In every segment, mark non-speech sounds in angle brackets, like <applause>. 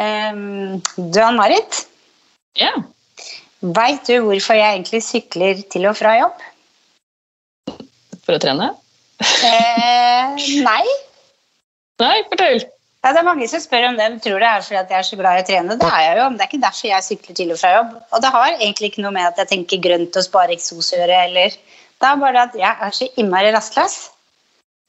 Um, Duan Marit, Ja. veit du hvorfor jeg egentlig sykler til og fra jobb? For å trene? Eh, <laughs> nei. Nei, fortell. Ja, det er mange som spør om det, de tror det er fordi at jeg er så glad i å trene. Det er jeg jo, men det er ikke derfor jeg sykler til og fra jobb. Og det har egentlig ikke noe med at jeg tenker grønt og sparer eksos å gjøre, eller Det er bare at jeg er så innmari rastløs.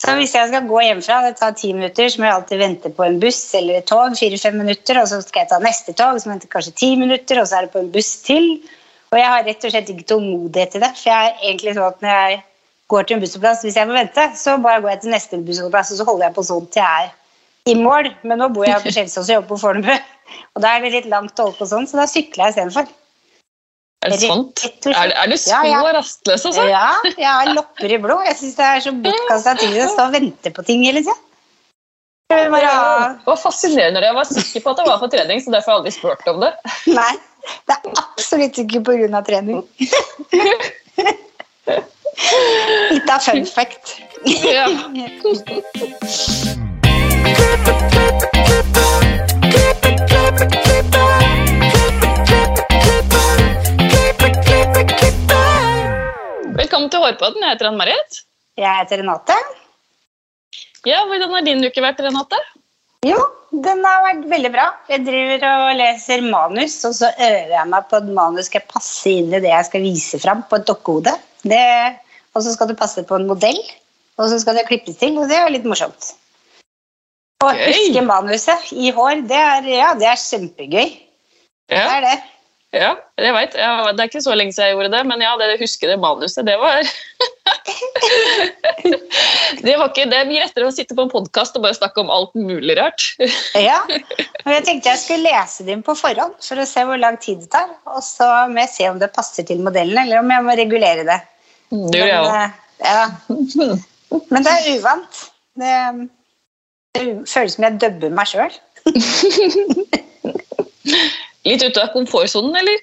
Så hvis jeg skal gå hjemmefra, det tar ti minutter, så må jeg alltid vente på en buss eller et tog, fire-fem minutter, og så skal jeg ta neste tog, som venter kanskje ti minutter, og så er det på en buss til. Og jeg har rett og slett ikke tålmodighet til det, for jeg er egentlig sånn at når jeg går til en bussholdeplass, hvis jeg må vente, så bare går jeg til neste bussholdeplass, og så holder jeg på sånn til jeg er i mål. Men nå bor jeg på <laughs> Skjelsås og jobber på Fornebu, og da er det litt langt å holde på sånn, så da sykler jeg istedenfor. Er det sant? Er, er du så Ja, ja. rastløs, altså? Ja, jeg har lopper i blod. Jeg syns det er så bortkasta tid å stå og vente på ting hele tida. Det var fascinerende. Jeg var sikker på at det var på trening, så derfor har jeg aldri spurt om det. Nei, det er absolutt ikke pga. trening. Litt av fun fact. Ja. <laughs> Hårpodden. Jeg heter Ann-Marit. Jeg heter Renate. Ja, hvordan har din uke vært, Renate? Jo, den har vært veldig bra. Jeg driver og leser manus, og så øver jeg meg på at manus skal passe inn i det jeg skal vise fram på et dokkehode. Og så skal det passe på en modell, og så skal det klippes til, og det er litt morsomt. Å huske manuset i hår, det er, ja, det er kjempegøy. Det er det. Ja jeg. Ja, det er ikke så lenge siden jeg gjorde det, men ja, det husker det manuset, det var <laughs> Det var ikke det. Mye lettere å sitte på en podkast og bare snakke om alt mulig rart. <laughs> Ja, men jeg tenkte jeg skulle lese det inn på forhånd for å se hvor lang tid det tar. Og så må jeg se om det passer til modellen, eller om jeg må regulere det. Det gjorde jeg òg. Men, eh, ja. <laughs> Men det er uvant. Det, det føles som jeg dubber meg sjøl. Litt ute av komfortsonen, eller?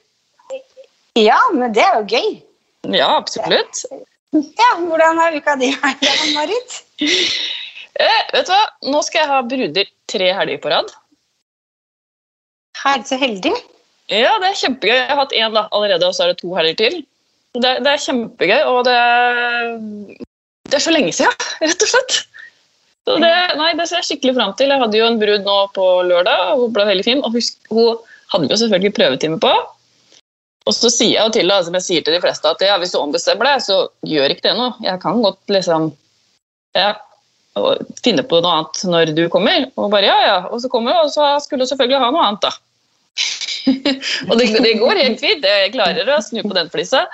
Ja, men det er jo gøy. Ja, absolutt. Ja, Hvordan har uka di vært, Marit? <laughs> Eh, vet du hva? Nå skal jeg ha bruder tre helger på rad. Er du så heldig? Ja, det er kjempegøy. Jeg har hatt én da, allerede, og så er det to helger til. Det, det er kjempegøy, og det, det er så lenge siden, <laughs> rett og slett. Så det, nei, det ser jeg skikkelig fram til. Jeg hadde jo en brud nå på lørdag, og hun ble veldig fin. Og husk, hun hadde vi jo selvfølgelig prøvetime på. Og så sier jeg jo til deg, som jeg sier til de fleste, at ja, hvis du ombestemmer deg, så gjør ikke det noe. Jeg kan godt liksom ja, finne på noe annet når du kommer. Og bare ja, ja. Og så kommer hun, og så skulle hun selvfølgelig ha noe annet, da. <laughs> og det, det går helt fint. Jeg klarer å snu på den flisa.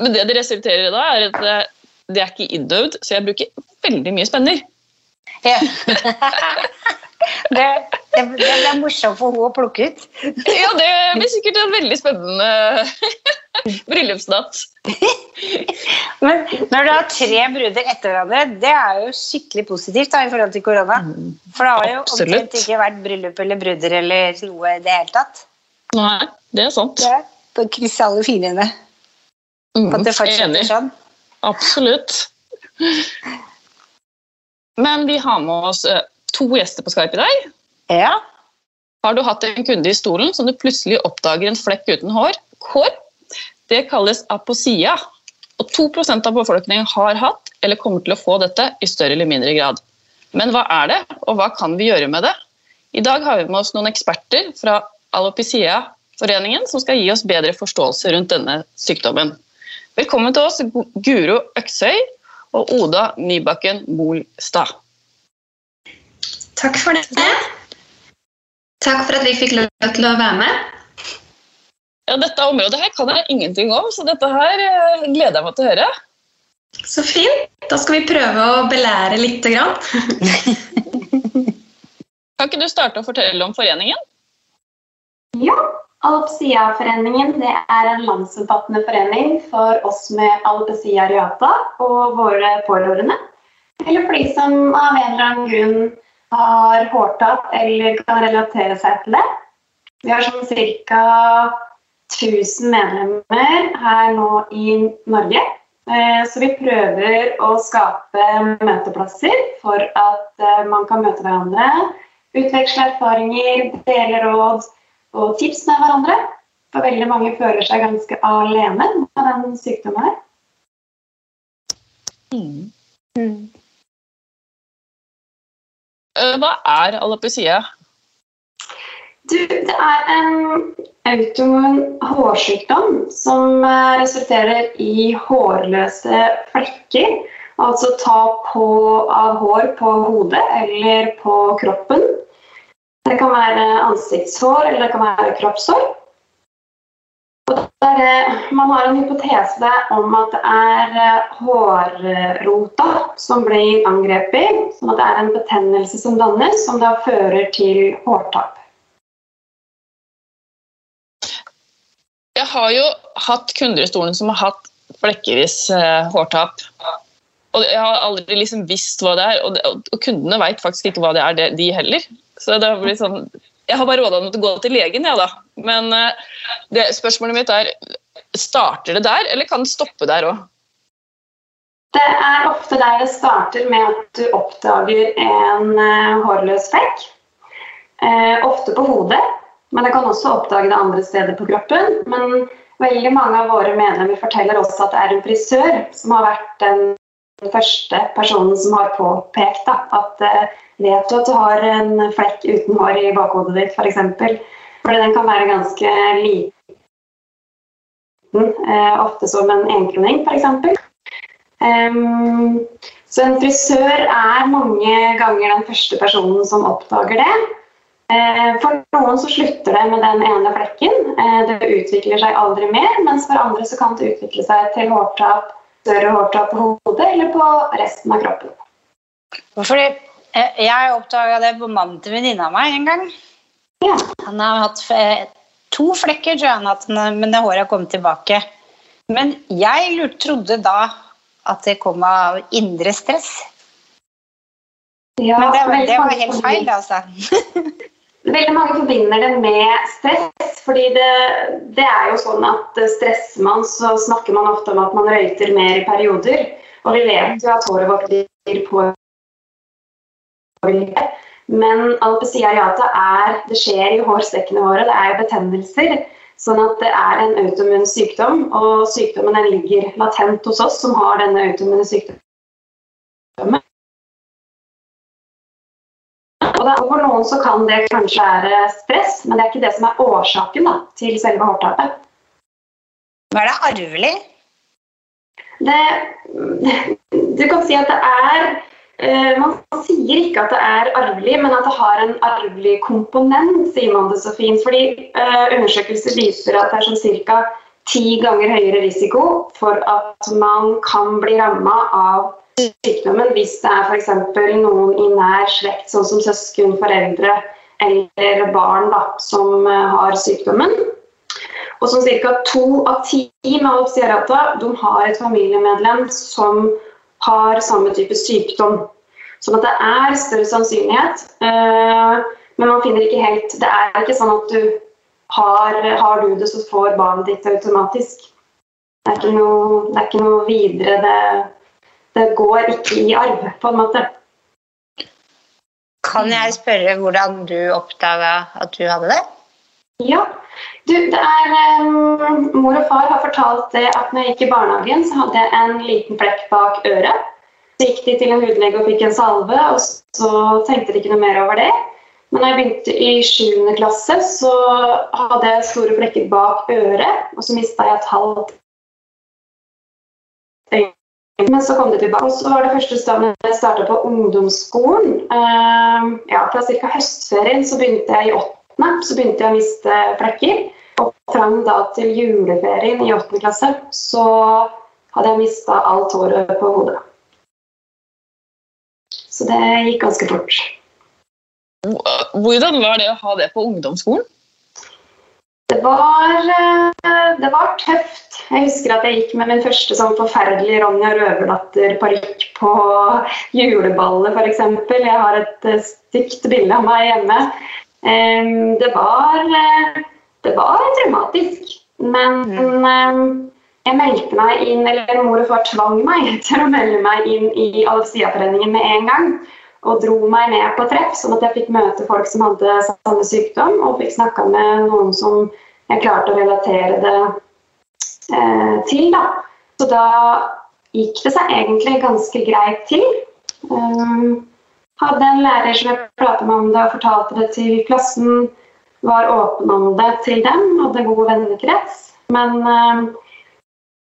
Men det det resulterer i da, er at det, det er ikke innøvd, så jeg bruker veldig mye spenner. Ja. <laughs> Det, det, det er morsomt for henne å plukke ut. Ja, det blir sikkert en veldig spennende <laughs> bryllupsnatt. Men når du har tre bruder etter hverandre, det er jo skikkelig positivt da, i forhold til korona. For det har jo Absolutt. omtrent ikke vært bryllup eller bruder eller noe i det hele tatt. Nei, det er sant. Det på krysse alle fingrene Mm, på at det fortsetter enig. sånn. Absolutt. Men vi har med oss eh, to gjester på Skype i dag. Ja. Har du hatt en kunde i stolen som du plutselig oppdager en flekk uten hår? Hår? Det kalles aposia. Og 2% av befolkningen har hatt eller kommer til å få dette i større eller mindre grad. Men hva er det, og hva kan vi gjøre med det? I dag har vi med oss noen eksperter fra Alopecia-foreningen som skal gi oss bedre forståelse rundt denne sykdommen. Velkommen til oss, Guro Øksøy og Oda Nybakken Bolstad. Takk for det. Takk for at vi fikk lov til å være med. Ja, dette området her kan jeg ingenting om, så dette her eh, gleder jeg meg til å høre. Så fint. Da skal vi prøve å belære lite grann. <laughs> Kan ikke du starte å fortelle om foreningen? Ja, Alopsia-foreningen er en landsomfattende forening for oss med alpesia areata og våre pårørende. Eller for de som av en eller annen grunn har hårtap eller kan relatere seg til det. Vi har sånn ca. 1000 medlemmer her nå i Norge. Eh, Så vi prøver å skape møteplasser for at eh, man kan møte hverandre, utveksle erfaringer, dele råd og tips med hverandre. For veldig mange føler seg ganske alene med den sykdommen her. Mm. Mm. Hva er alopecia? Du, det er en autoimmun hårsykdom som eh, resulterer i hårløse flekker. Altså tap på, av hår på hodet eller på kroppen. Det kan være ansiktshår eller det kan være kroppshår. Man har en hypotese om at det er eh, hårrota som blir angrepet. Sånn at det er en betennelse som dannes, som da fører til hårtap. Jeg har jo hatt kunder i stolen som har hatt flekkevis eh, hårtap. Og jeg har aldri liksom visst hva det er, og, det, og kundene veit faktisk ikke hva det er, det, de heller. Så det blitt sånn Jeg har bare råda dem til å gå til legen, jeg, da. Men eh, det, spørsmålet mitt er Starter det der, eller kan det stoppe der òg? Det er ofte der det starter med at du oppdager en eh, hårløs flekk. Eh, ofte på hodet, men det kan også oppdage det andre steder på kroppen. Men veldig mange av våre medlemmer forteller også at det er en frisør som har vært den første personen som har påpekt da, at eh, vet du at du har en flekk uten hår i bakhodet ditt, f.eks. For eksempel. Fordi den kan være ganske liten, eh, ofte som en enkroning f.eks. Um, så en frisør er mange ganger den første personen som oppdager det. Eh, For noen så slutter det med den ene flekken. Eh, Det utvikler seg aldri mer. Mens for andre så kan det utvikle seg til hårtap, større hårtap på hodet eller på resten av kroppen. Fordi eh, jeg oppdaga det på mannen til venninna meg en gang. Ja. Han har hatt eh, to flekker, tror jeg han hatt, men det håret har kommet tilbake. Men jeg trodde da at det kom av indre stress. Ja, Men det, det var helt feil, altså. <laughs> Veldig mange forbinder det med stress. fordi det, det er jo sånn at stresser man, så snakker man ofte om at man røyter mer i perioder. Og vi vet jo at håret vårt blir påvirket. Men alopecia areata er Det skjer i hårsekkene våre, det er betennelser. Sånn at det er en autoimmun sykdom, og sykdommen den ligger latent hos oss som har denne autoimmune sykdommen. Og det, for noen så kan det kanskje være stress, men det er ikke det som er årsaken da, til selve hårtapet. Var det arvelig? Det, du kan si at det er eh, Man sier ikke at det er arvelig, men at det har en arvelig komponent, sier man det så fint. Fordi eh, undersøkelser viser at det er sånn ca. ti ganger høyere risiko for at man kan bli ramma av sykdommen hvis det er f.eks. noen i nær slekt, sånn som søsken, foreldre eller barn da, som eh, har sykdommen. Og som ca. to av ti med Alpsiarata har et familiemedlem som har samme type sykdom. Sånn at det er større sannsynlighet. eh, Men man finner ikke helt Det er ikke sånn at du har, har du det, så får barnet ditt automatisk. Det er ikke noe, det er ikke noe videre. Det, det går ikke i arv, på en måte. Kan jeg spørre hvordan du oppdaga at du hadde det? Ja. Du, det er um, Mor og far har fortalt det at når jeg gikk i barnehagen, så hadde jeg en liten flekk bak øret. Så gikk de til en hudlege og fikk en salve, og så tenkte de ikke noe mer over det. Men da jeg begynte i 7. klasse, så hadde jeg store flekker bak øret, og så mista jeg et halvt øye. Men så kom det tilbake. Og så var det første stedet jeg starta på ungdomsskolen. Um, ja, fra ca. høstferien så begynte jeg i åttende. så begynte jeg å miste flekker. Og fram da til juleferien i åttende klasse så hadde jeg mista alt håret på hodet. Så det gikk ganske fort. Hvordan var det å ha det på ungdomsskolen? Det var, eh, det var tøft. Jeg husker at jeg gikk med min første sånn forferdelige Ronja Røverdatter-parykk på juleballet, f.eks. Jeg har et eh, stygt bilde av meg hjemme. Det var, eh, det var traumatisk. Men jeg meldte meg inn, eller mor og far tvang meg <laughs> til å melde meg inn i Alopecia-foreningen med en gang. Og dro meg med på treff, sånn at jeg fikk møte folk som hadde samme sykdom, og fikk snakka med noen som jeg klarte å relatere det eh, til. Da. Så da gikk det seg egentlig ganske greit til. Um, hadde en lærer som jeg pratet med om det og fortalte det til klassen. Var åpen om det til dem, hadde god vennekrets. Men, um,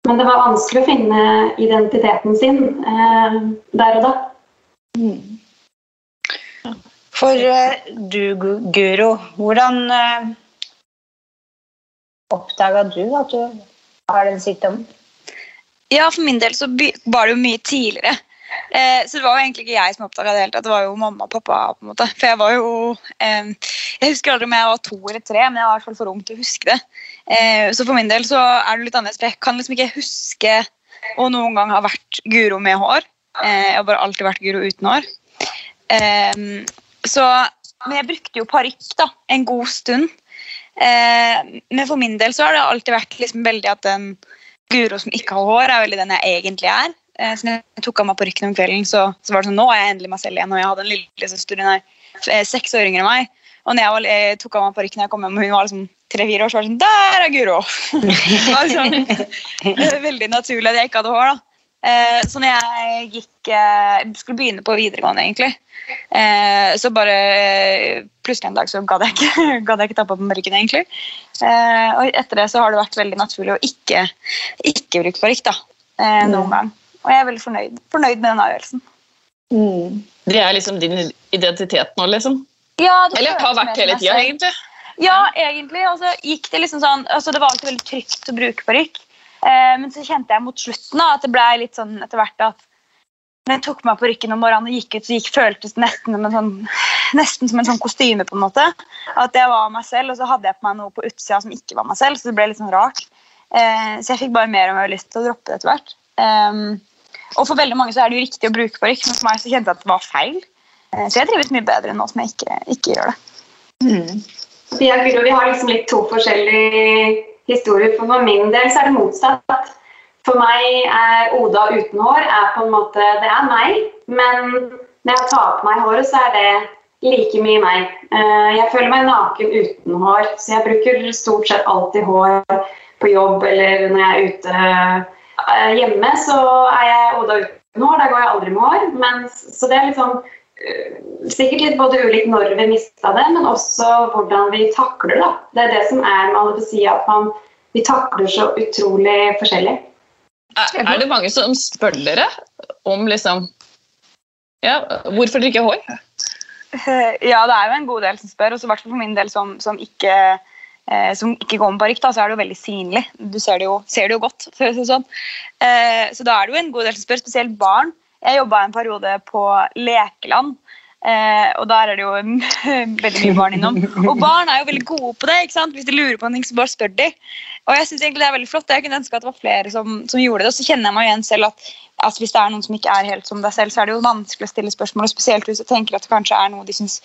men det var vanskelig å finne identiteten sin uh, der og da. Mm. For uh, du, Guro, hvordan uh, oppdaga du at du har den sykdommen? Ja, for min del så var det jo mye tidligere. Eh, så det var jo egentlig ikke jeg som oppdaga det. Det var jo mamma og pappa. på en måte. For jeg var jo eh, Jeg husker aldri om jeg var to eller tre, men jeg var i hvert fall for ung til å huske det. Eh, så for min del så er det litt annerledes, for jeg kan liksom ikke huske å noen gang ha vært Guro med hår. Eh, jeg har bare alltid vært Guro uten hår. Eh, så, men jeg brukte jo parykk en god stund. Eh, men for min del så har det alltid vært liksom veldig at den Guro som ikke har hår, er veldig den jeg egentlig er. Eh, så når jeg tok av meg parykken om kvelden, så, så, var det sånn Nå er jeg endelig meg selv igjen. Og jeg hadde en lillesøster hun er eh, seks år yngre enn meg. Og når jeg, var, jeg tok av meg parykken og hun var liksom tre-fire år, så var det sånn Der er Guro! <laughs> det var liksom, <laughs> veldig naturlig at jeg ikke hadde hår. da. Eh, så når jeg gikk eh, skulle begynne på videregående, egentlig, eh, så bare Plutselig en dag så gadd jeg ikke, <laughs> gadd jeg ikke ta på meg parykken, egentlig. Eh, og etter det så har det vært veldig naturlig å ikke, ikke bruke parykk eh, noen mm. gang. Og jeg er veldig fornøyd, fornøyd med den avgjørelsen. Mm. Det er liksom din identitet nå, liksom? Ja, Eller har vært hele tida, egentlig? Ja, egentlig. Og så gikk det liksom sånn altså Det var alltid veldig trygt å bruke parykk. Eh, men så kjente jeg mot slutten at det ble litt sånn etter hvert at når jeg tok meg på rykken om morgenen og gikk ut, så gikk, føltes det nesten, sånn, nesten som en sånn kostyme. på en måte. At jeg var meg selv, og så hadde jeg på meg noe på utsida som ikke var meg selv. Så det ble litt sånn rart. Eh, så jeg fikk bare mer og mer lyst til å droppe det etter hvert. Um, og for veldig mange så er det jo riktig å bruke parykk, men for meg så kjente jeg at det var feil. Eh, så jeg trives mye bedre nå som jeg ikke, ikke gjør det. Mm. Ja, Guro, vi har liksom litt to forskjellige historier. For min del så er det motsatt. For meg er Oda uten hår er på en måte, det er meg. Men når jeg tar på meg håret, så er det like mye meg. Eh, jeg føler meg naken uten hår, så jeg bruker stort sett alltid hår på jobb eller når jeg er ute eh, hjemme. Så er jeg Oda uten hår, da går jeg aldri med hår. Men, så det er liksom sikkert litt både ulikt når vi mista det, men også hvordan vi takler det. Det er det som er med alopeci, at man, vi takler så utrolig forskjellig. Er, er, det mange som spør dere om liksom Ja, hvorfor drikker ikke hår? Ja, det er jo en god del som spør, og i hvert fall for min del som, som ikke eh, som ikke går med parykk, så er det jo veldig synlig. Du ser det jo, ser det jo godt. Så, sånn. Eh, så da er det jo en god del som spør, spesielt barn. Jeg jobba en periode på lekeland. Eh, og der er det jo <laughs> veldig mye barn innom. Og barn er jo veldig gode på det. ikke sant? Hvis de lurer på noe, så bare spør de. Og jeg synes egentlig det er veldig flott. Jeg kunne ønske at det var flere som, som gjorde det. Og så kjenner jeg meg igjen selv at altså, hvis det er noen som ikke er helt som deg selv, så er det jo vanskelig å stille spørsmål. og Spesielt hvis du tenker at det kanskje er noe de synes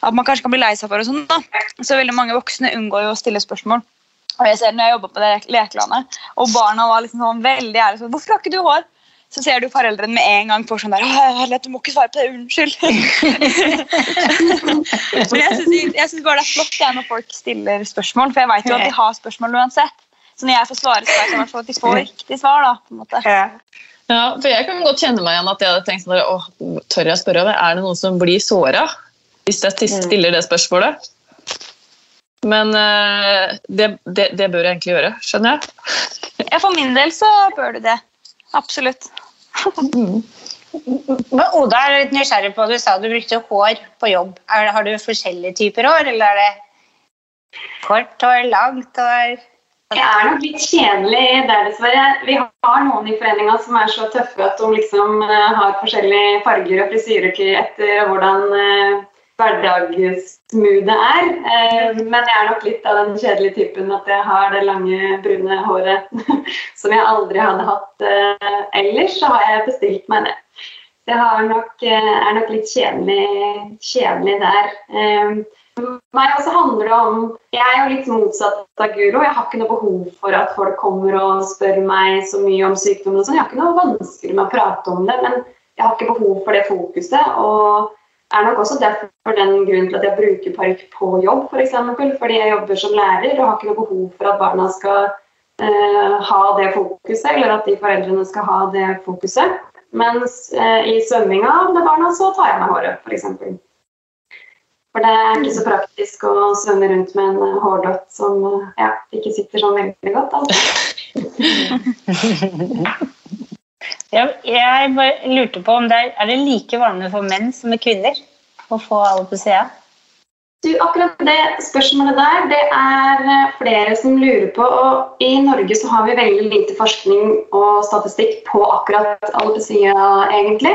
at man kanskje kan bli lei seg for. og sånn da. Så veldig mange voksne unngår jo å stille spørsmål. Og jeg ser når jeg jobba på det lekelandet, og barna var liksom sånn veldig ærlige sånn 'Hvorfor har ikke du hår?' Så ser du foreldrene med en gang får sånn der Herlighet, du må ikke svare på det. Unnskyld. <laughs> Men jeg syns bare det er flott det når folk stiller spørsmål, for jeg vet jo at de har spørsmål uansett. Så når jeg får svare, så vet jeg at de får riktig svar. da, på en måte. Ja, for Jeg kan godt kjenne meg igjen at jeg hadde tenkt sånn Åh, tør jeg spørre? Er det noen som blir såra hvis jeg mm. stiller det spørsmålet? Men uh, det, det, det, bør jeg egentlig gjøre, skjønner jeg. Ja, For min del så bør du det. Absolutt. Men Oda er litt nysgjerrig på Du sa du brukte hår på jobb. Er, har du forskjellige typer hår, eller er det kort hår, langt hår? Jeg er nok litt tjenlig der, dessverre. Vi har noen i foreninga som er så tøffe at de liksom uh, har forskjellige farger og frisyrer til etter hvordan uh, er. Uh, men jeg er nok litt av den kjedelige typen at jeg har det lange, brune håret <laughs> som jeg aldri hadde hatt ellers. Så har jeg bestilt meg det. Jeg nok, er nok litt kjedelig, kjedelig der. Meg også handler det om Jeg er jo litt motsatt av Guro. Jeg har ikke noe behov for at folk kommer og spør meg så mye om sykdommen. og sånn. Jeg har ikke noe vanskelig med å prate om det, men jeg har ikke behov for det fokuset. Og er nok også derfor den grunnen til at jeg bruker parykk på jobb, f.eks. For eksempel, fordi jeg jobber som lærer og har ikke noe behov for at barna skal eh, ha det fokuset, eller at de foreldrene skal ha det fokuset. Mens eh, i svømminga med barna så tar jeg meg håret, f.eks. For, for det er ikke så praktisk å svømme rundt med en eh, hårdott som eh, ja, ikke sitter sånn veldig godt. Altså. <laughs> Jeg, jeg bare lurte på om det er, er det like vanlig for menn som med kvinner å få alopecia? Du, akkurat det spørsmålet der, det er eh, flere som lurer på. Og i Norge så har vi veldig lite forskning og statistikk på akkurat alopecia, egentlig.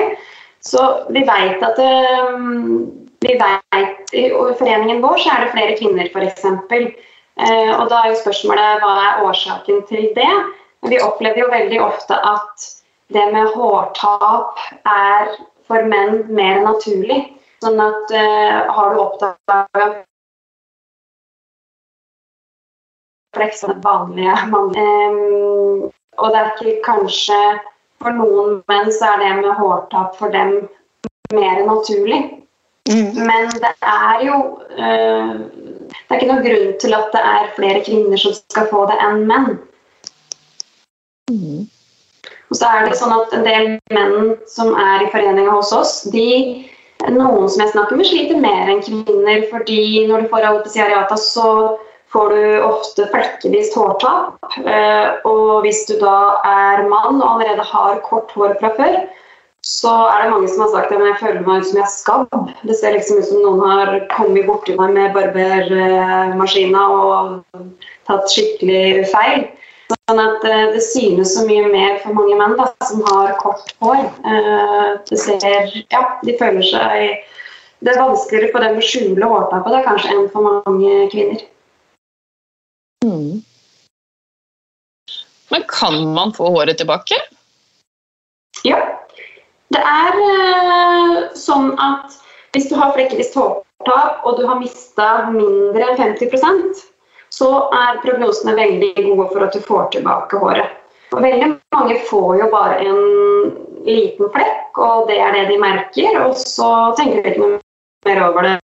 Så vi veit at vi vet, I foreningen vår så er det flere kvinner, f.eks. Eh, og da er jo spørsmålet hva er årsaken til det? Vi opplever jo veldig ofte at det med hårtap er for menn mer naturlig. Sånn at uh, har du oppdaga fleksende som vanlige mann um, Og det er ikke kanskje For noen menn så er det med hårtap for dem mer naturlig. Mm. Men det er jo uh, Det er ikke noen grunn til at det er flere kvinner som skal få det enn menn. Og så er det sånn at En del menn som er i foreninga hos oss, de, noen som jeg snakker med, sliter mer enn kvinner. fordi når du får alopecia areata, så får du ofte flekkevis hårtap. Eh, og hvis du da er mann og allerede har kort hår fra før, så er det mange som har sagt at jeg føler meg ut som jeg har skabb. Det ser liksom ut som noen har kommet borti meg med barbermaskina og tatt skikkelig feil. Sånn at uh, det synes så mye mer for mange menn da, som har kort hår. Uh, det ser, ja, de føler seg Det er vanskeligere for dem å skjule hårtapet det, kanskje enn for mange kvinner. Mm. Men kan man få håret tilbake? Ja. Det er uh, sånn at hvis du har flekkevist hårtap og du har mista mindre enn 50 så er prognosene veldig gode for at du får tilbake håret. Veldig mange får jo bare en liten flekk, og det er det de merker. Og så tenker de ikke noe mer over det.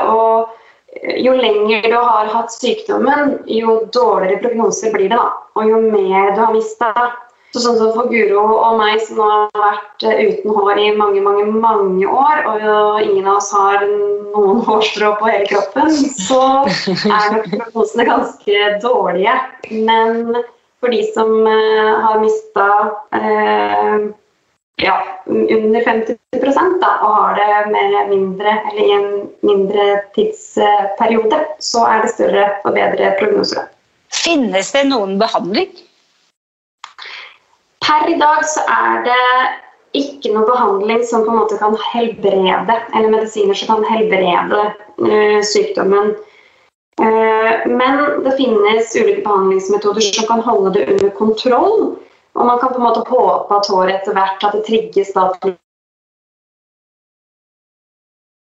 Og jo lenger du har hatt sykdommen, jo dårligere prognoser blir det. da. Og jo mer du har mista, så sånn som for Guro og meg som har vært eh, uten hår i mange, mange mange år, og ingen av oss har noen <laughs> hårstrå på hele kroppen, så er nok prognosene ganske dårlige. Men for de som uh, har mista eh, ja, under 50 da, og har det med mindre, eller i en mindre tidsperiode, så er det større og bedre prognoser. Finnes det noen behandling? Per i dag så er det ikke noe behandling som på en måte kan helbrede, eller medisiner som kan helbrede uh, sykdommen. Uh, men det finnes ulike behandlingsmetoder som kan holde det under kontroll. Og man kan på en måte håpe at håret etter hvert at det trigges da eh,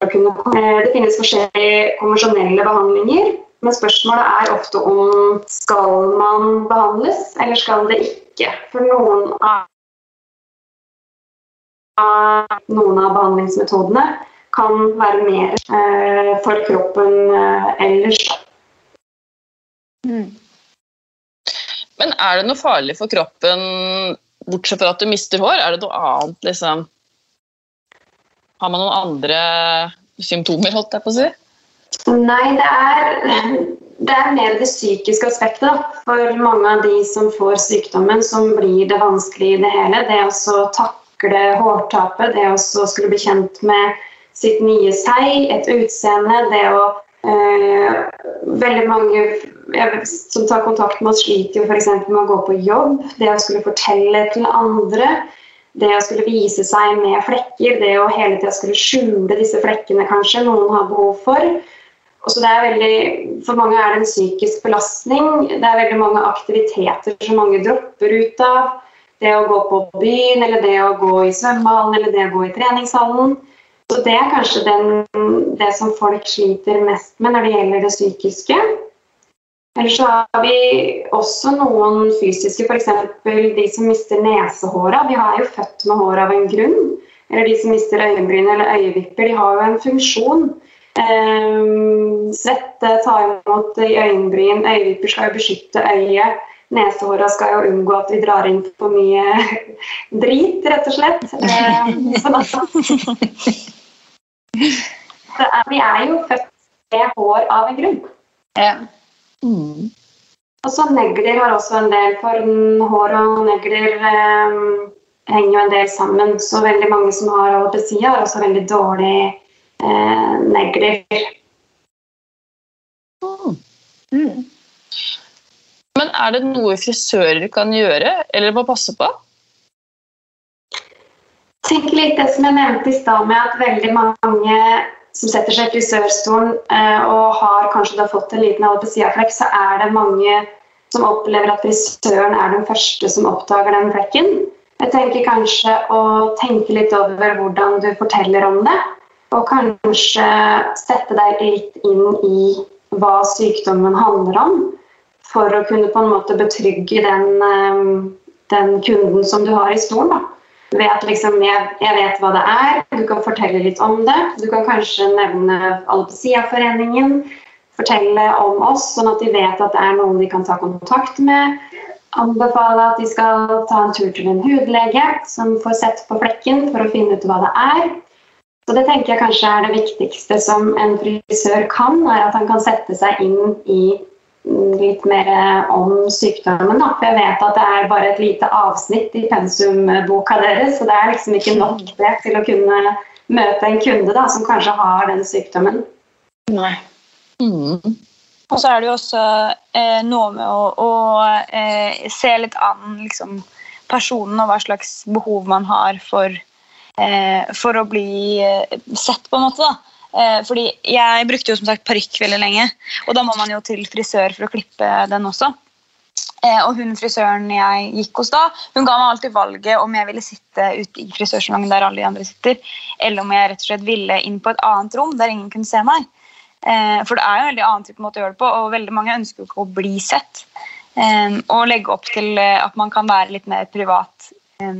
Det finnes forskjellige konvensjonelle behandlinger, men spørsmålet er ofte om skal man behandles, eller skal det ikke ikke. For noen av, noen av behandlingsmetodene kan være mer eh, for kroppen eh, ellers. Mm. Men er det noe farlig for kroppen, bortsett fra at du mister hår? Er det noe annet, liksom Har man noen andre symptomer, holdt jeg på å si? Nei, det er det er mer det psykiske aspektet. For mange av de som får sykdommen, som blir det vanskelig i det hele. Det å takle hårtapet, det å skulle bli kjent med sitt nye seg, et utseende, det å øh, Veldig mange som tar kontakt med oss, sliter jo f.eks. med å gå på jobb. Det å skulle fortelle til andre. Det å skulle vise seg med flekker, det å hele tida skulle skjule disse flekkene kanskje noen har behov for. Er veldig, for mange er det en psykisk belastning. Det er veldig mange aktiviteter som mange dropper ut av. Det å gå på byen, eller det å gå i svømmehallen, eller det å gå i treningshallen. Så Det er kanskje den, det som folk sliter mest med når det gjelder det psykiske. Eller så har vi også noen fysiske, f.eks. de som mister nesehåra. Vi har jo født med hår av en grunn. eller de som mister øyenbryn eller øyevipper, de har jo en funksjon. Um, svette ta imot i øyenbryn, øyevipper skal jo beskytte øyet. Nesehåra skal jo unngå at vi drar inn for mye <laughs> drit, rett og slett. Sånn <laughs> at, vi er jo født med hår av en grunn. Ja. Mm. Og så negler har også en del, for hår og negler eh, henger jo en del sammen. Så veldig mange som har alopecia, har også veldig dårlige eh, negler. Mm. Men er det noe frisører kan gjøre, eller må passe på? Tenk litt det som jeg nevnte i stad med at veldig mange som setter seg i frisørstolen eh, og har kanskje da fått en liten alopeciaflekk, så er det mange som opplever at frisøren er den første som oppdager den flekken. Jeg tenker kanskje å tenke litt over hvordan du forteller om det. Og kanskje sette deg litt inn i hva sykdommen handler om. For å kunne på en måte betrygge den, eh, den kunden som du har i stolen. da ved at liksom jeg, jeg, vet hva det er, du kan fortelle litt om det. Du kan kanskje nevne Alopecia-foreningen, fortelle om oss, sånn at de vet at det er noen de kan ta kontakt med. Anbefale at de skal ta en tur til en hudlege som får sett på flekken for å finne ut hva det er. Det tenker jeg kanskje er det viktigste som en frisør kan, er at han kan sette seg inn i litt mer om sykdommen. Da. For jeg vet at det er bare et lite avsnitt i pensumboka deres, så det er liksom ikke nok det til å kunne møte en kunde da, som kanskje har den sykdommen. Nei. Mm. Og så er det jo også eh, noe med å, å eh, se litt an liksom, personen og hva slags behov man har for, for å bli eh, sett, på en måte. da. Eh, fordi jeg brukte jo som sagt parykk veldig lenge, og da må man jo til frisør for å klippe den også. Eh, og hun frisøren jeg gikk hos da, hun ga meg alltid valget om jeg ville sitte ute i frisørsalongen der alle de andre sitter, eller om jeg rett og slett ville inn på et annet rom der ingen kunne se meg. Eh, for det er jo en veldig annen type måte å gjøre det på, og veldig mange ønsker jo ikke å bli sett. Og legge opp til at man kan være litt mer privat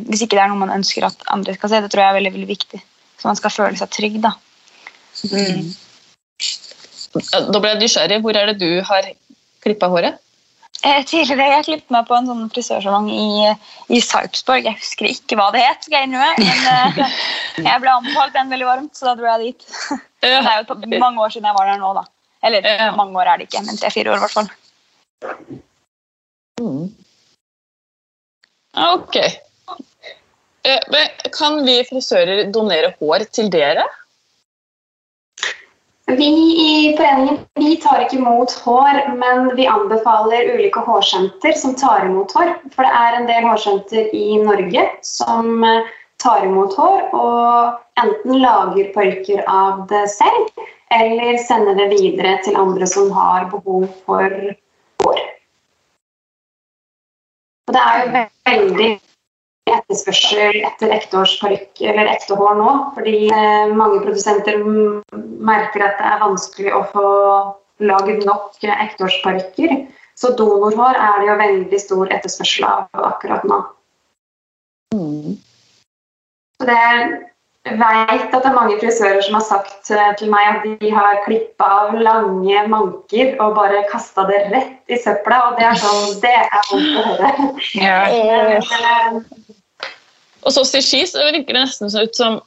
hvis ikke det er noe man ønsker at andre skal se. Det tror jeg er veldig, veldig viktig. Så man skal føle seg trygg. da. Mm. Da ble jeg nysgjerrig. Hvor er det du har klippa håret? Eh, tidligere jeg klippet meg på en sånn frisørsalong i, i Sarpsborg. Jeg husker ikke hva det het, skal jeg innrømme. Men eh, jeg ble anbefalt den veldig varmt, så da dro jeg dit. Det er jo mange år siden jeg var der nå, da. Eller mange år er det ikke, men tre-fire år i hvert fall. Mm. Ok. Eh, kan vi frisører donere hår til dere? Vi i foreningen vi tar ikke imot hår, men vi anbefaler ulike hårsenter som tar imot hår. For det er en del hårsenter i Norge som eh, tar imot hår og enten lager parykker av det selv, eller sender det videre til andre som har behov for hår. Og det er jo veldig etterspørsel etter ekteårsparykk eller ekte hår nå. Fordi eh, mange produsenter merker at det er vanskelig å få lagd nok ekteårsparykker. Så donorhår er det jo veldig stor etterspørsel av akkurat nå. Mm. Så det jeg vet at det er mange frisører som har sagt eh, til meg at de har klippa av lange manker og bare kasta det rett i søpla, og det er sånn Det er vondt å høre. Ja. Og så til Ski så virker det nesten så ut som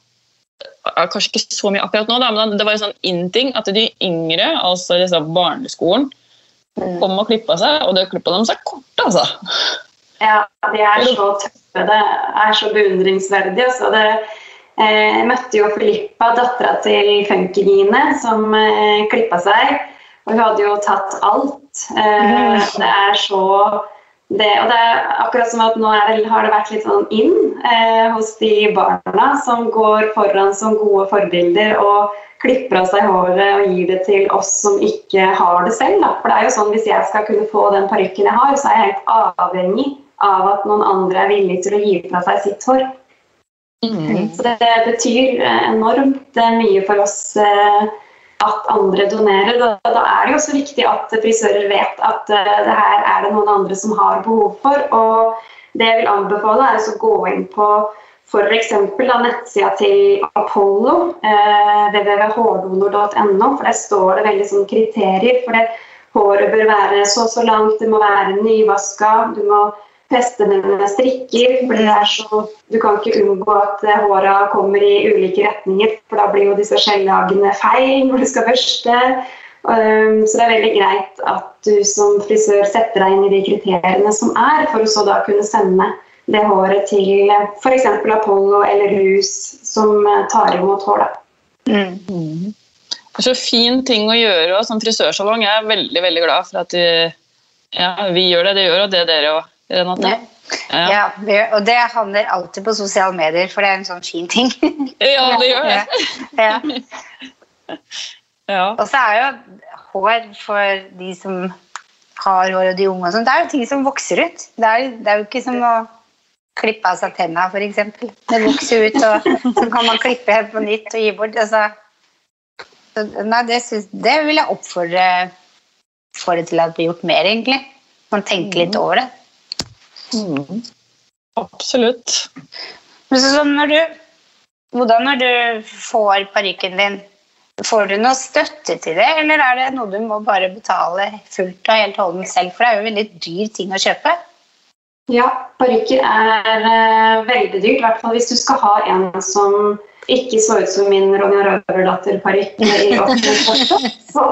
Kanskje ikke så mye akkurat nå, da, men det var en sånn in-ting at de yngre, altså disse barneskolen, Mm. kom og klippa seg, og det klippa de seg kort, altså. Ja, de er så tøffe. Det er så beundringsverdig. Altså. Det, eh, jeg møtte jo Filippa, dattera til Funkygine, som eh, klippa seg. Og hun hadde jo tatt alt. Eh, det er så det, og det er akkurat som at nå det, har det vært litt sånn inn eh, hos de barna som går foran som gode forbilder og klipper av seg håret og gir det til oss som ikke har det selv. Da. For det er jo sånn Hvis jeg skal kunne få den parykken jeg har, så er jeg helt avhengig av at noen andre er villig til å gi fra seg sitt hår. Mm. Så det betyr eh, enormt eh, mye for oss eh, at andre donerer. Da, da er det jo også viktig at frisører vet at uh, det her er det noen andre som har behov for. Og det jeg vil anbefale, er å gå inn på f.eks. nettsida til Apollo, uh, www.hårdonor.no, for der står det veldig sånn kriterier. for det Håret bør være så og så langt, det må være nyvaska, du må feste mine strikker. for det er så, Du kan ikke unngå at eh, håra kommer i ulike retninger, for da blir jo disse skjellagene feil <laughs> når du skal børste. Um, så det er veldig greit at du som frisør setter deg inn i de kriteriene som er, for å så da kunne sende det håret til f.eks. Apollo eller Rus, som eh, tar imot hår. da. Mm. Det er så fin ting å gjøre og som frisørsalong. Jeg er veldig veldig glad for at vi, ja, vi gjør det det gjør, og det dere òg, Renate. Ja. Ja, og det handler alltid på sosiale medier, for det er en sånn fin ting. Ja, det gjør det. <laughs> Ja. Ja. Og så er jo hår for de som har hår, og de unge og sånn, det er jo ting som vokser ut. Det er, det er jo ikke som å klippe av seg tenna, f.eks. Det vokser ut, og så kan man klippe helt på nytt og gi bort. Altså. Så, Nei, det, synes, det vil jeg oppfordre for det til at det blir gjort mer, egentlig. Man tenker litt over det. Mm. Absolutt. Men så, sånn når du, hvordan når du får parykken din, får du noe støtte til det, eller er det noe du må bare betale fullt og helt holdent selv? For det er jo en veldig dyr ting å kjøpe. Ja, parykker er eh, veldig dyrt, i hvert fall hvis du skal ha en som ikke så ut som min Ronja Røverdatter-parykk i offentlig så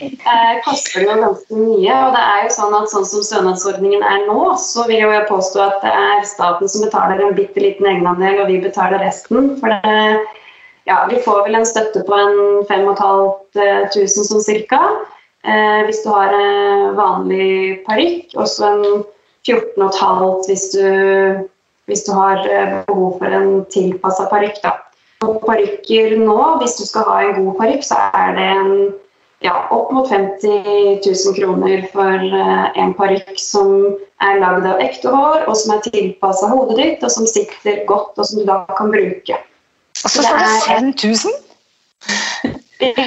eh, koster det jo ganske mye. Og det er jo sånn at sånn som stønadsordningen er nå, så vil jeg jo påstå at det er staten som betaler en bitte liten egenandel, og vi betaler resten. For det, ja, vi får vel en støtte på en 5500 som cirka. Eh, hvis du har en vanlig parykk, og så en 14,5 hvis du, hvis du har eh, behov for en tilpassa parykk. Og parykker nå, hvis du skal ha en god parykk, så er det en, ja, opp mot 50 000 kroner for eh, en parykk som er lagd av ekte hår, og som er tilpassa hodet ditt, og som sitter godt, og som du da kan bruke. Og så Det får du er- 5000! <laughs> Ja.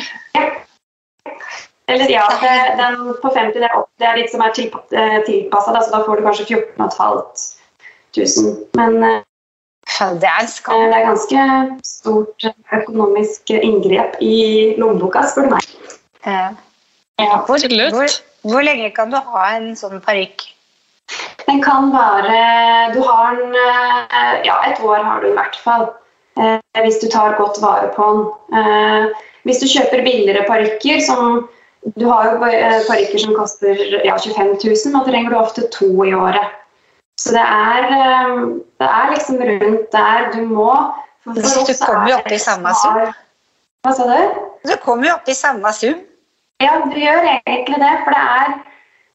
Eller ja, det, den på 50 det er, opp, det er litt som er tilpassa, så da får du kanskje 14 500. Men eh, Det er en skam. det er ganske stort økonomisk inngrep i lommeboka, spør du meg. Eh, Ja. Hvor, hvor, hvor lenge kan du ha en sånn parykk? Den kan være Du har den eh, Ja, et år har du i hvert fall. eh, Hvis du tar godt vare på den. Eh, Hvis du kjøper billigere parykker som Du har jo eh, parykker som koster ja, 25 000, og trenger du ofte to i året. Så det er, eh, det er liksom rundt der du må. For Du kommer jo opp i samme sum. Hva sa du? Du kommer jo opp i samme sum. Ja, du gjør egentlig det. For det er,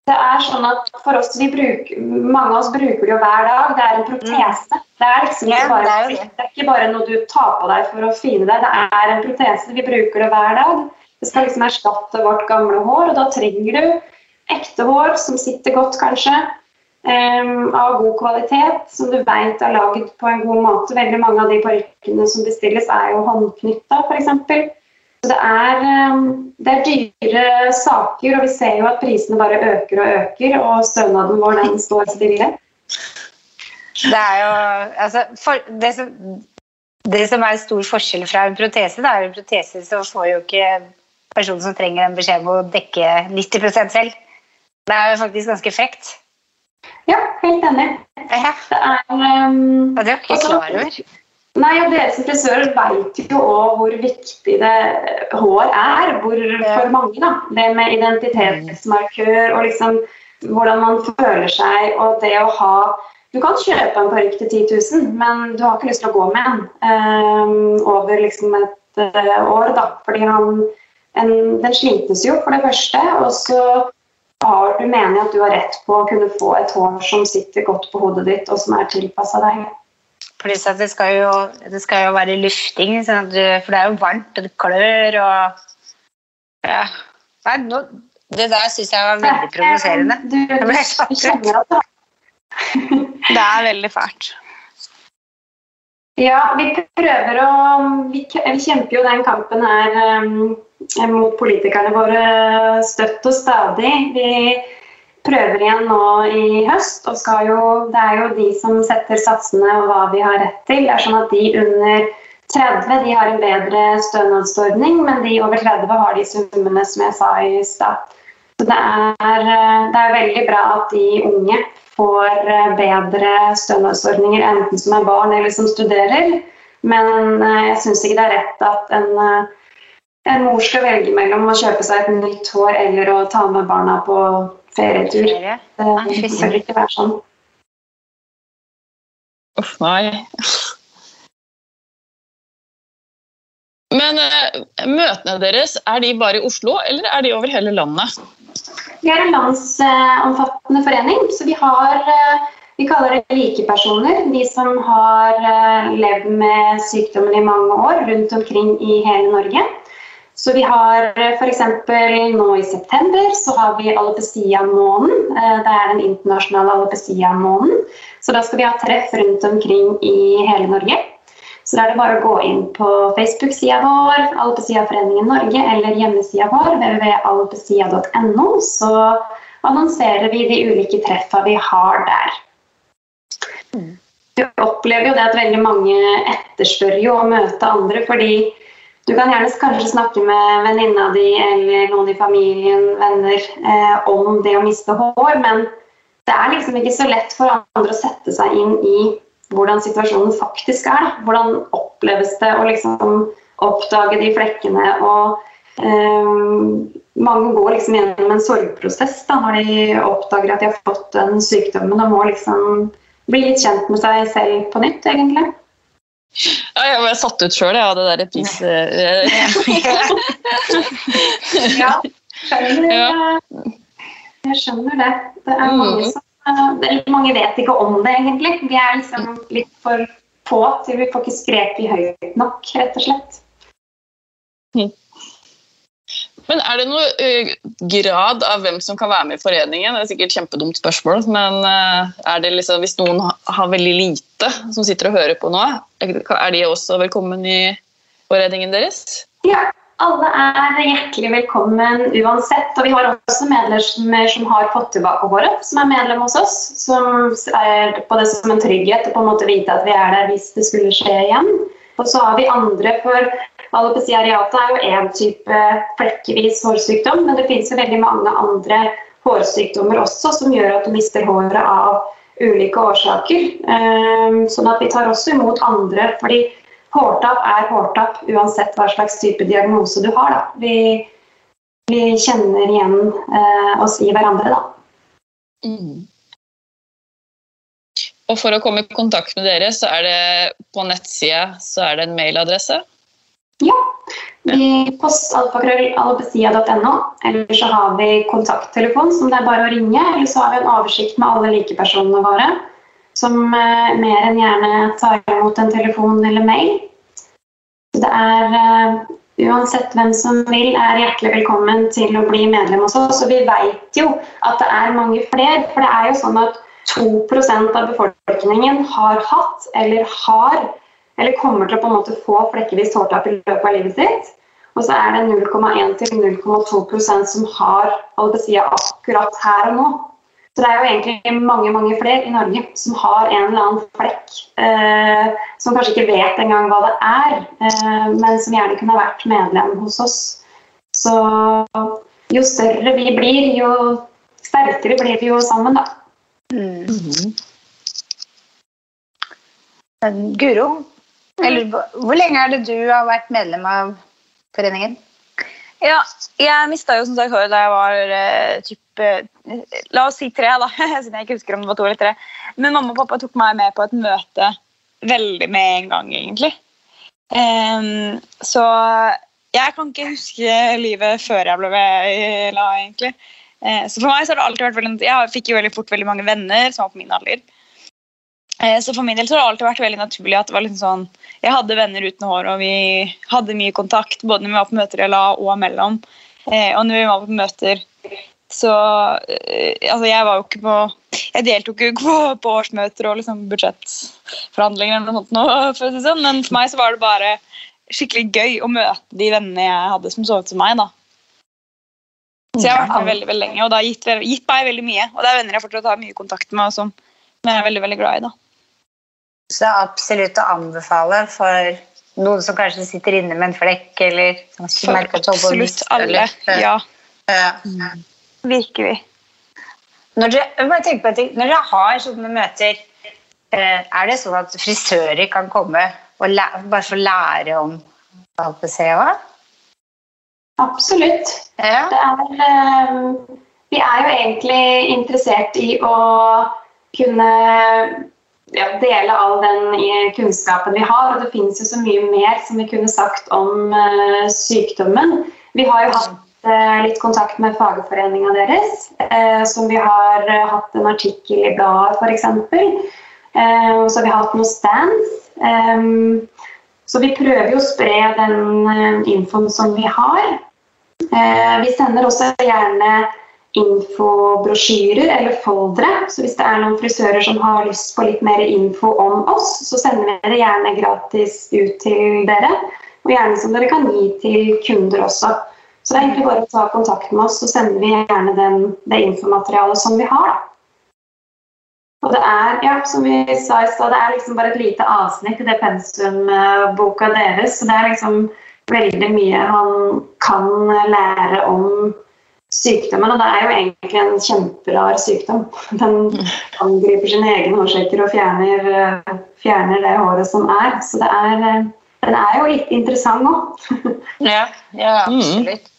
det er sånn at for oss, vi bruker, mange av oss bruker det jo hver dag. Det er en protese. Det er liksom ikke bare, det. er ikke bare noe du tar på deg for å fine deg. Det er en protese. Vi bruker det hver dag. Det skal liksom erstatte vårt gamle hår, og da trenger du ekte hår som sitter godt, kanskje. Em, av god kvalitet, som du vet er laget på en god måte. Veldig mange av de parykkene som bestilles, er jo håndknytta, f.eks. Så det er, um, det er dyre saker, og vi ser jo at prisene bare øker og øker, og stønaden vår den står stille. Det er jo altså, for, det, som, det som er stor forskjell fra en protese, da, er en protese så får jo ikke personen som trenger en beskjed om å dekke 90% selv. Det er jo faktisk ganske frekt. Ja, helt enig. Ja, Det er um, det er ikke ikke klar over. Nei, og Dere som frisører vet jo også hvor viktig det hår er hvor, for mange. da. Det med identitetsmarkør og liksom hvordan man føler seg og det å ha Du kan kjøpe en parykk til 10 000, men du har ikke lyst til å gå med en um, over liksom et uh, år. da, fordi han, en, Den slites jo, for det første. og så har du mener at du har rett på å kunne få et hår som sitter godt på hodet ditt, og som er tilpassa deg. Pluss at det skal, jo, det skal jo være lufting, sånn du, for det er jo varmt, og det klør og ja. Nei, nå, Det der syns jeg var veldig provoserende. <laughs> Du, <laughs> Det er veldig fælt. Ja, vi prøver å Vi, vi kjemper jo den kampen her um, mot politikerne våre støtt og stadig. Vi prøver igjen nå i høst. og jo, Det er jo de som setter satsene og hva vi har rett til. Det er sånn at De under 30 de har en bedre stønadsordning, men de over 30 har de summene som jeg sa i stad. Så det er, det er veldig bra at de unge får bedre stønadsordninger, enten som er barn eller som studerer. Men jeg syns ikke det er rett at en en mor skal velge mellom å kjøpe seg et nytt hår eller å ta med barna på ferietur. Det bør ikke være sånn. Uff, nei. Men uh, møtene deres, er de bare i Oslo, eller er de over hele landet? Vi er en landsomfattende forening, så vi har uh, vi kaller det likepersoner. De som har uh, levd med sykdommen i mange år rundt omkring i hele Norge. Så vi har eh, f.eks. nå i september så har vi alopecia-måneden. Eh, det er den internasjonale alopecia-månen. Så da skal vi ha treff rundt omkring i hele Norge. Så da er det bare å gå inn på Facebook-sida vår, Alopeciaforeningen Norge, eller hjemmesida vår, www.alopecia.no, så annonserer vi de ulike treffa vi har der. Vi opplever jo det at veldig mange etterspør jo å møte andre, fordi du kan gjerne kanskje snakke med venninna di eller noen i familien, venner, eh, om det å miste hår, men det er liksom ikke så lett for andre å sette seg inn i hvordan situasjonen faktisk er. Da. Hvordan oppleves det å liksom oppdage de flekkene og eh, Mange går liksom gjennom en sorgprosess da, når de oppdager at de har fått den sykdommen og må liksom bli litt kjent med seg selv på nytt, egentlig. Ja, jeg ble satt ut sjøl av det der pris... ja, <laughs> skjønner, ja. jeg skjønner det. Det er mange som, det er mange vet ikke om det, egentlig. Vi er liksom litt for få til vi får ikke skreket høyt nok, rett og slett. Men er det noe uh, grad av hvem som kan være med i foreningen? Det er sikkert et kjempedumt spørsmål, men uh, er det liksom, hvis noen har veldig lite som sitter og hører på nå, er de også velkommen i foreningen deres? Ja, alle er hjertelig velkommen uansett. Og vi har også medlemmer som har fått tilbake våre, som er medlem hos oss. Som er på det som en trygghet å på en måte vite at vi er der hvis det skulle skje igjen. Og så har vi andre for Alopecia areata er jo én type flekkevis hårsykdom, men det finnes jo veldig mange andre hårsykdommer også som gjør at du mister håret av ulike årsaker. Ehm, sånn at vi tar også imot andre, fordi hårtap er hårtap uansett hva slags type diagnose du har. Da. Vi, vi kjenner igjen eh, oss i hverandre, da. Mm. Og for å komme i kontakt med dere, så er det på nettsida en mailadresse? Ja. Vi post alfakrøllalbesia.no. Eller så har vi kontakttelefon som det er bare å ringe. Eller så har vi en oversikt med alle likepersonene våre. Som eh, mer enn gjerne tar imot en telefon eller mail. Det er uh, uansett hvem som vil, er hjertelig velkommen til å bli medlem hos oss. Og vi vet jo at det er mange flere. For det er jo sånn at 2% av befolkningen har hatt eller har eller kommer til å på en måte få flekkevis hårtap i løpet av livet sitt. Og så er det 0,1-0,2% som har alopecia akkurat her og nå. Så det er jo egentlig mange mange flere i Norge som har en eller annen flekk eh, som kanskje ikke vet engang hva det er, eh, men som gjerne kunne vært medlem hos oss. Så jo større vi blir, jo sterkere blir vi jo sammen, da. Mm. Guro, eller hvor lenge er det du har vært medlem av foreningen? Ja, jeg mista jo som sagt håret da jeg var uh, typ uh, La oss si tre, da. <laughs> Siden jeg ikke husker om det var to eller tre. Men mamma og pappa tok meg med på et møte veldig med en gang, egentlig. Um, så jeg kan ikke huske livet før jeg ble la, egentlig. Uh, så for meg så har det alltid vært veldig Jeg fikk jo veldig fort veldig mange venner som var på min alder. Eh, så for min del så har det alltid vært veldig naturlig at det var liksom sånn Jeg hadde venner uten hår, og vi hadde mye kontakt både når vi var på møter i LA og mellom. Eh, og når vi var på møter, så eh, Altså, jeg var jo ikke på Jeg deltok jo ikke på, årsmøter og liksom budsjettforhandlinger eller noe sånt, nå, for å si sånn, men for meg så var det bare skikkelig gøy å møte de vennene jeg hadde som så ut som meg. da. Så jeg har vært med veldig veldig lenge, og det har gitt, gitt meg veldig mye. Og det er venner jeg fortsatt har mye kontakt med, og som jeg er veldig veldig glad i. da. Så det er absolutt å anbefale for noen som kanskje sitter inne med en flekk, eller som merker at absolutt alle. eller- Ja, Ja. virkelig. Når dere, bare tenker på ting, når dere har sånne møter, eh, er det sånn at frisører kan komme og lære, bare få lære om òg? Absolutt. Ja. Det er, eh, vi er jo egentlig interessert i å kunne ja, dele all den kunnskapen vi har. Og det finnes jo så mye mer som vi kunne sagt om uh, sykdommen. Vi har jo hatt uh, litt kontakt med fagforeninga deres, uh, som vi har eh, hatt en artikkel i bladet f.eks. Uh, så vi har hatt noen stands. Um, så vi prøver jo å spre den eh, infoen som vi har. Eh, vi sender også gjerne infobrosjyrer eller foldere. Så hvis det er noen frisører som har lyst på litt mer info om oss, så sender vi det gjerne gratis ut til dere. Og gjerne som dere kan gi til kunder også. Så det er egentlig bare å ta kontakt med oss, så sender vi gjerne den, det infomaterialet som vi har. Og det er, ja, som vi sa i stad, det er liksom bare et lite avsnitt i det pensumboka deres. Så det er liksom veldig mye han kan lære om sykdommen. Og det er jo egentlig en kjemperar sykdom. Den angriper sine egne årsaker og fjerner, fjerner det håret som er. Så det er, den er jo litt interessant òg. Ja, ja absolutt.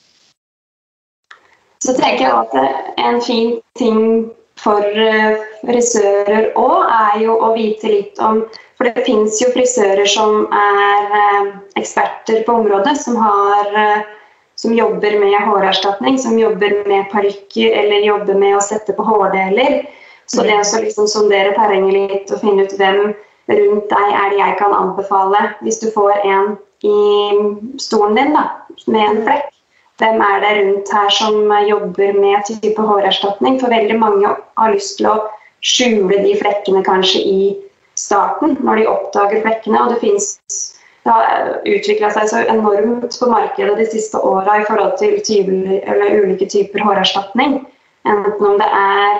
Så tenker jeg at en fin ting for eh, frisører òg er jo å vite litt om For det fins jo frisører som er eh, eksperter på området, som, har, eh, som jobber med hårerstatning, som jobber med parykker eller jobber med å sette på hårdeler. Så det å liksom sondere terrenget litt og finne ut hvem rundt deg er det jeg kan anbefale hvis du får en i stolen din da, med en flekk. Hvem er det rundt her som jobber med type hårerstatning? For veldig mange har lyst til å skjule de flekkene kanskje i starten, når de oppdager flekkene. Og det, finnes, det har utvikla seg så enormt på markedet de siste åra i forhold til eller ulike typer hårerstatning. Enten om det er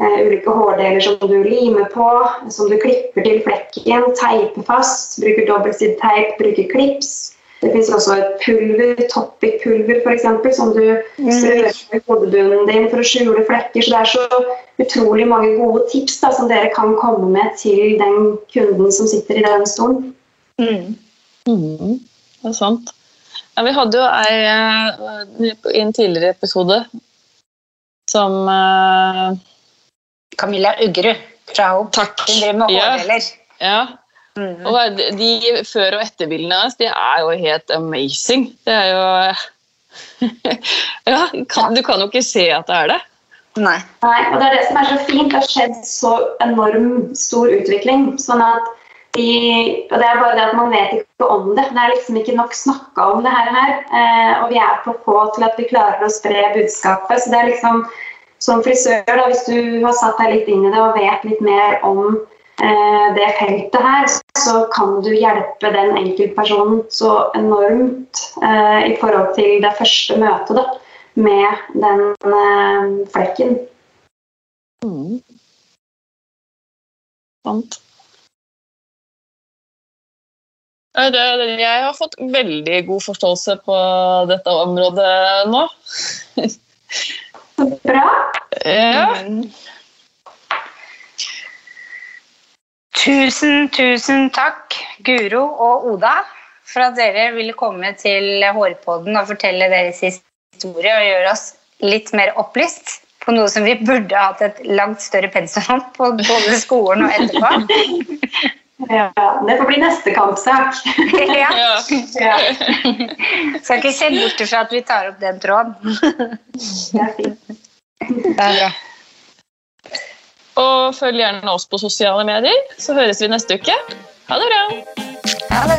eh, ulike hårdeler som du limer på, som du klipper til flekken, teiper fast, bruker dobbeltsideteip, bruker klips. Det finnes også et pulver, topic-pulver f.eks., som du strør i hodebunnen din for å skjule flekker. Så det er så utrolig mange gode tips da, som dere kan komme med til den kunden som sitter i den stolen. Mm. Mhm, det er sant. Ja, vi hadde jo ei eh, i en tidligere episode som uh, Camilla Uggerud fra Hope. Takk. Hun driver med Ja. hårdeler. Ja. Mm. Og de de før- og etterbildene hennes de er jo helt amazing. Det er jo <laughs> Ja, kan, du kan jo ikke se at det er det. Nei. Nei, og det er det som er så fint. Det har skjedd så enorm stor utvikling. sånn at de, og det er bare det at Man vet ikke om det. Det er liksom ikke nok snakka om det her. her eh, og vi er på få til at vi klarer å spre budskapet. Så det er liksom som frisør, da, hvis du har satt deg litt inn i det og vet litt mer om eh, det feltet her, så kan du hjelpe den enkeltpersonen så enormt eh, i forhold til det første møtet da, med den flekken. Mm. Jeg har fått veldig god forståelse på dette området nå. Så bra. Ja. Tusen, tusen takk, Guro og Oda, for at dere ville komme til Hårpodden og fortelle deres historie og gjøre oss litt mer opplyst på noe som vi burde hatt et langt større pensum om på både skolen og etterpå. Ja, det får bli neste kampsak. Ja. Ja. Skal ikke se bort fra at vi tar opp den tråden. det er fint. Det er bra. Og følg gjerne oss på sosiale medier, så høres vi neste uke. Ha det bra! Ha det